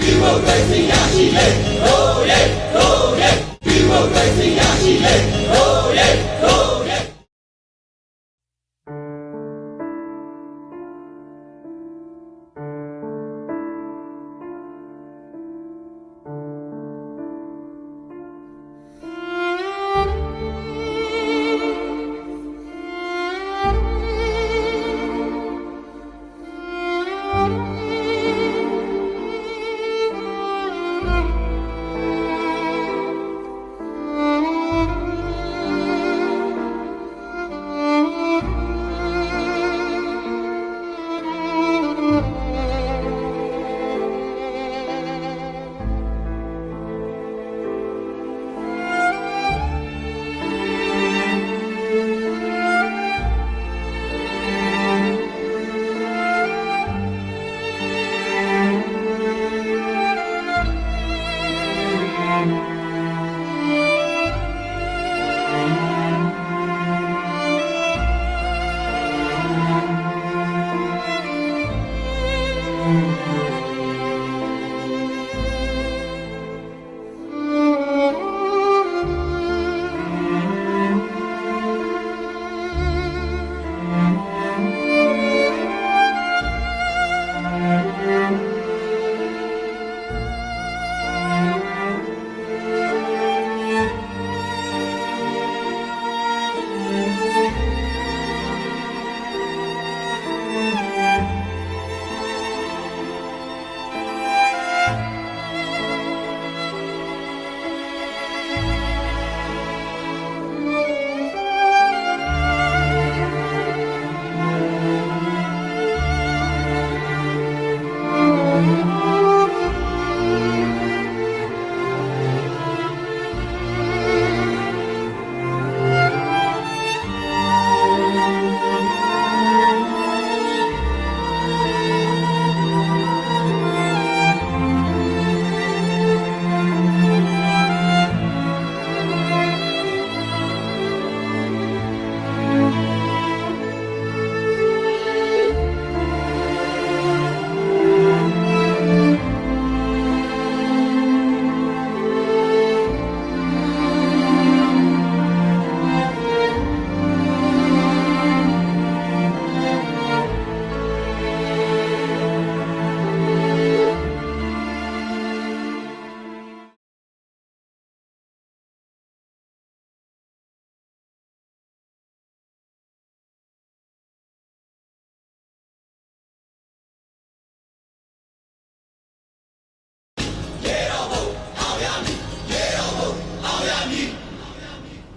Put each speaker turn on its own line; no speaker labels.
ဒီမိုကရေစီရရှိလေရိုးရဲရိုးရဲဒီမိုကရေစီရရှိလေရိုးရဲရိုး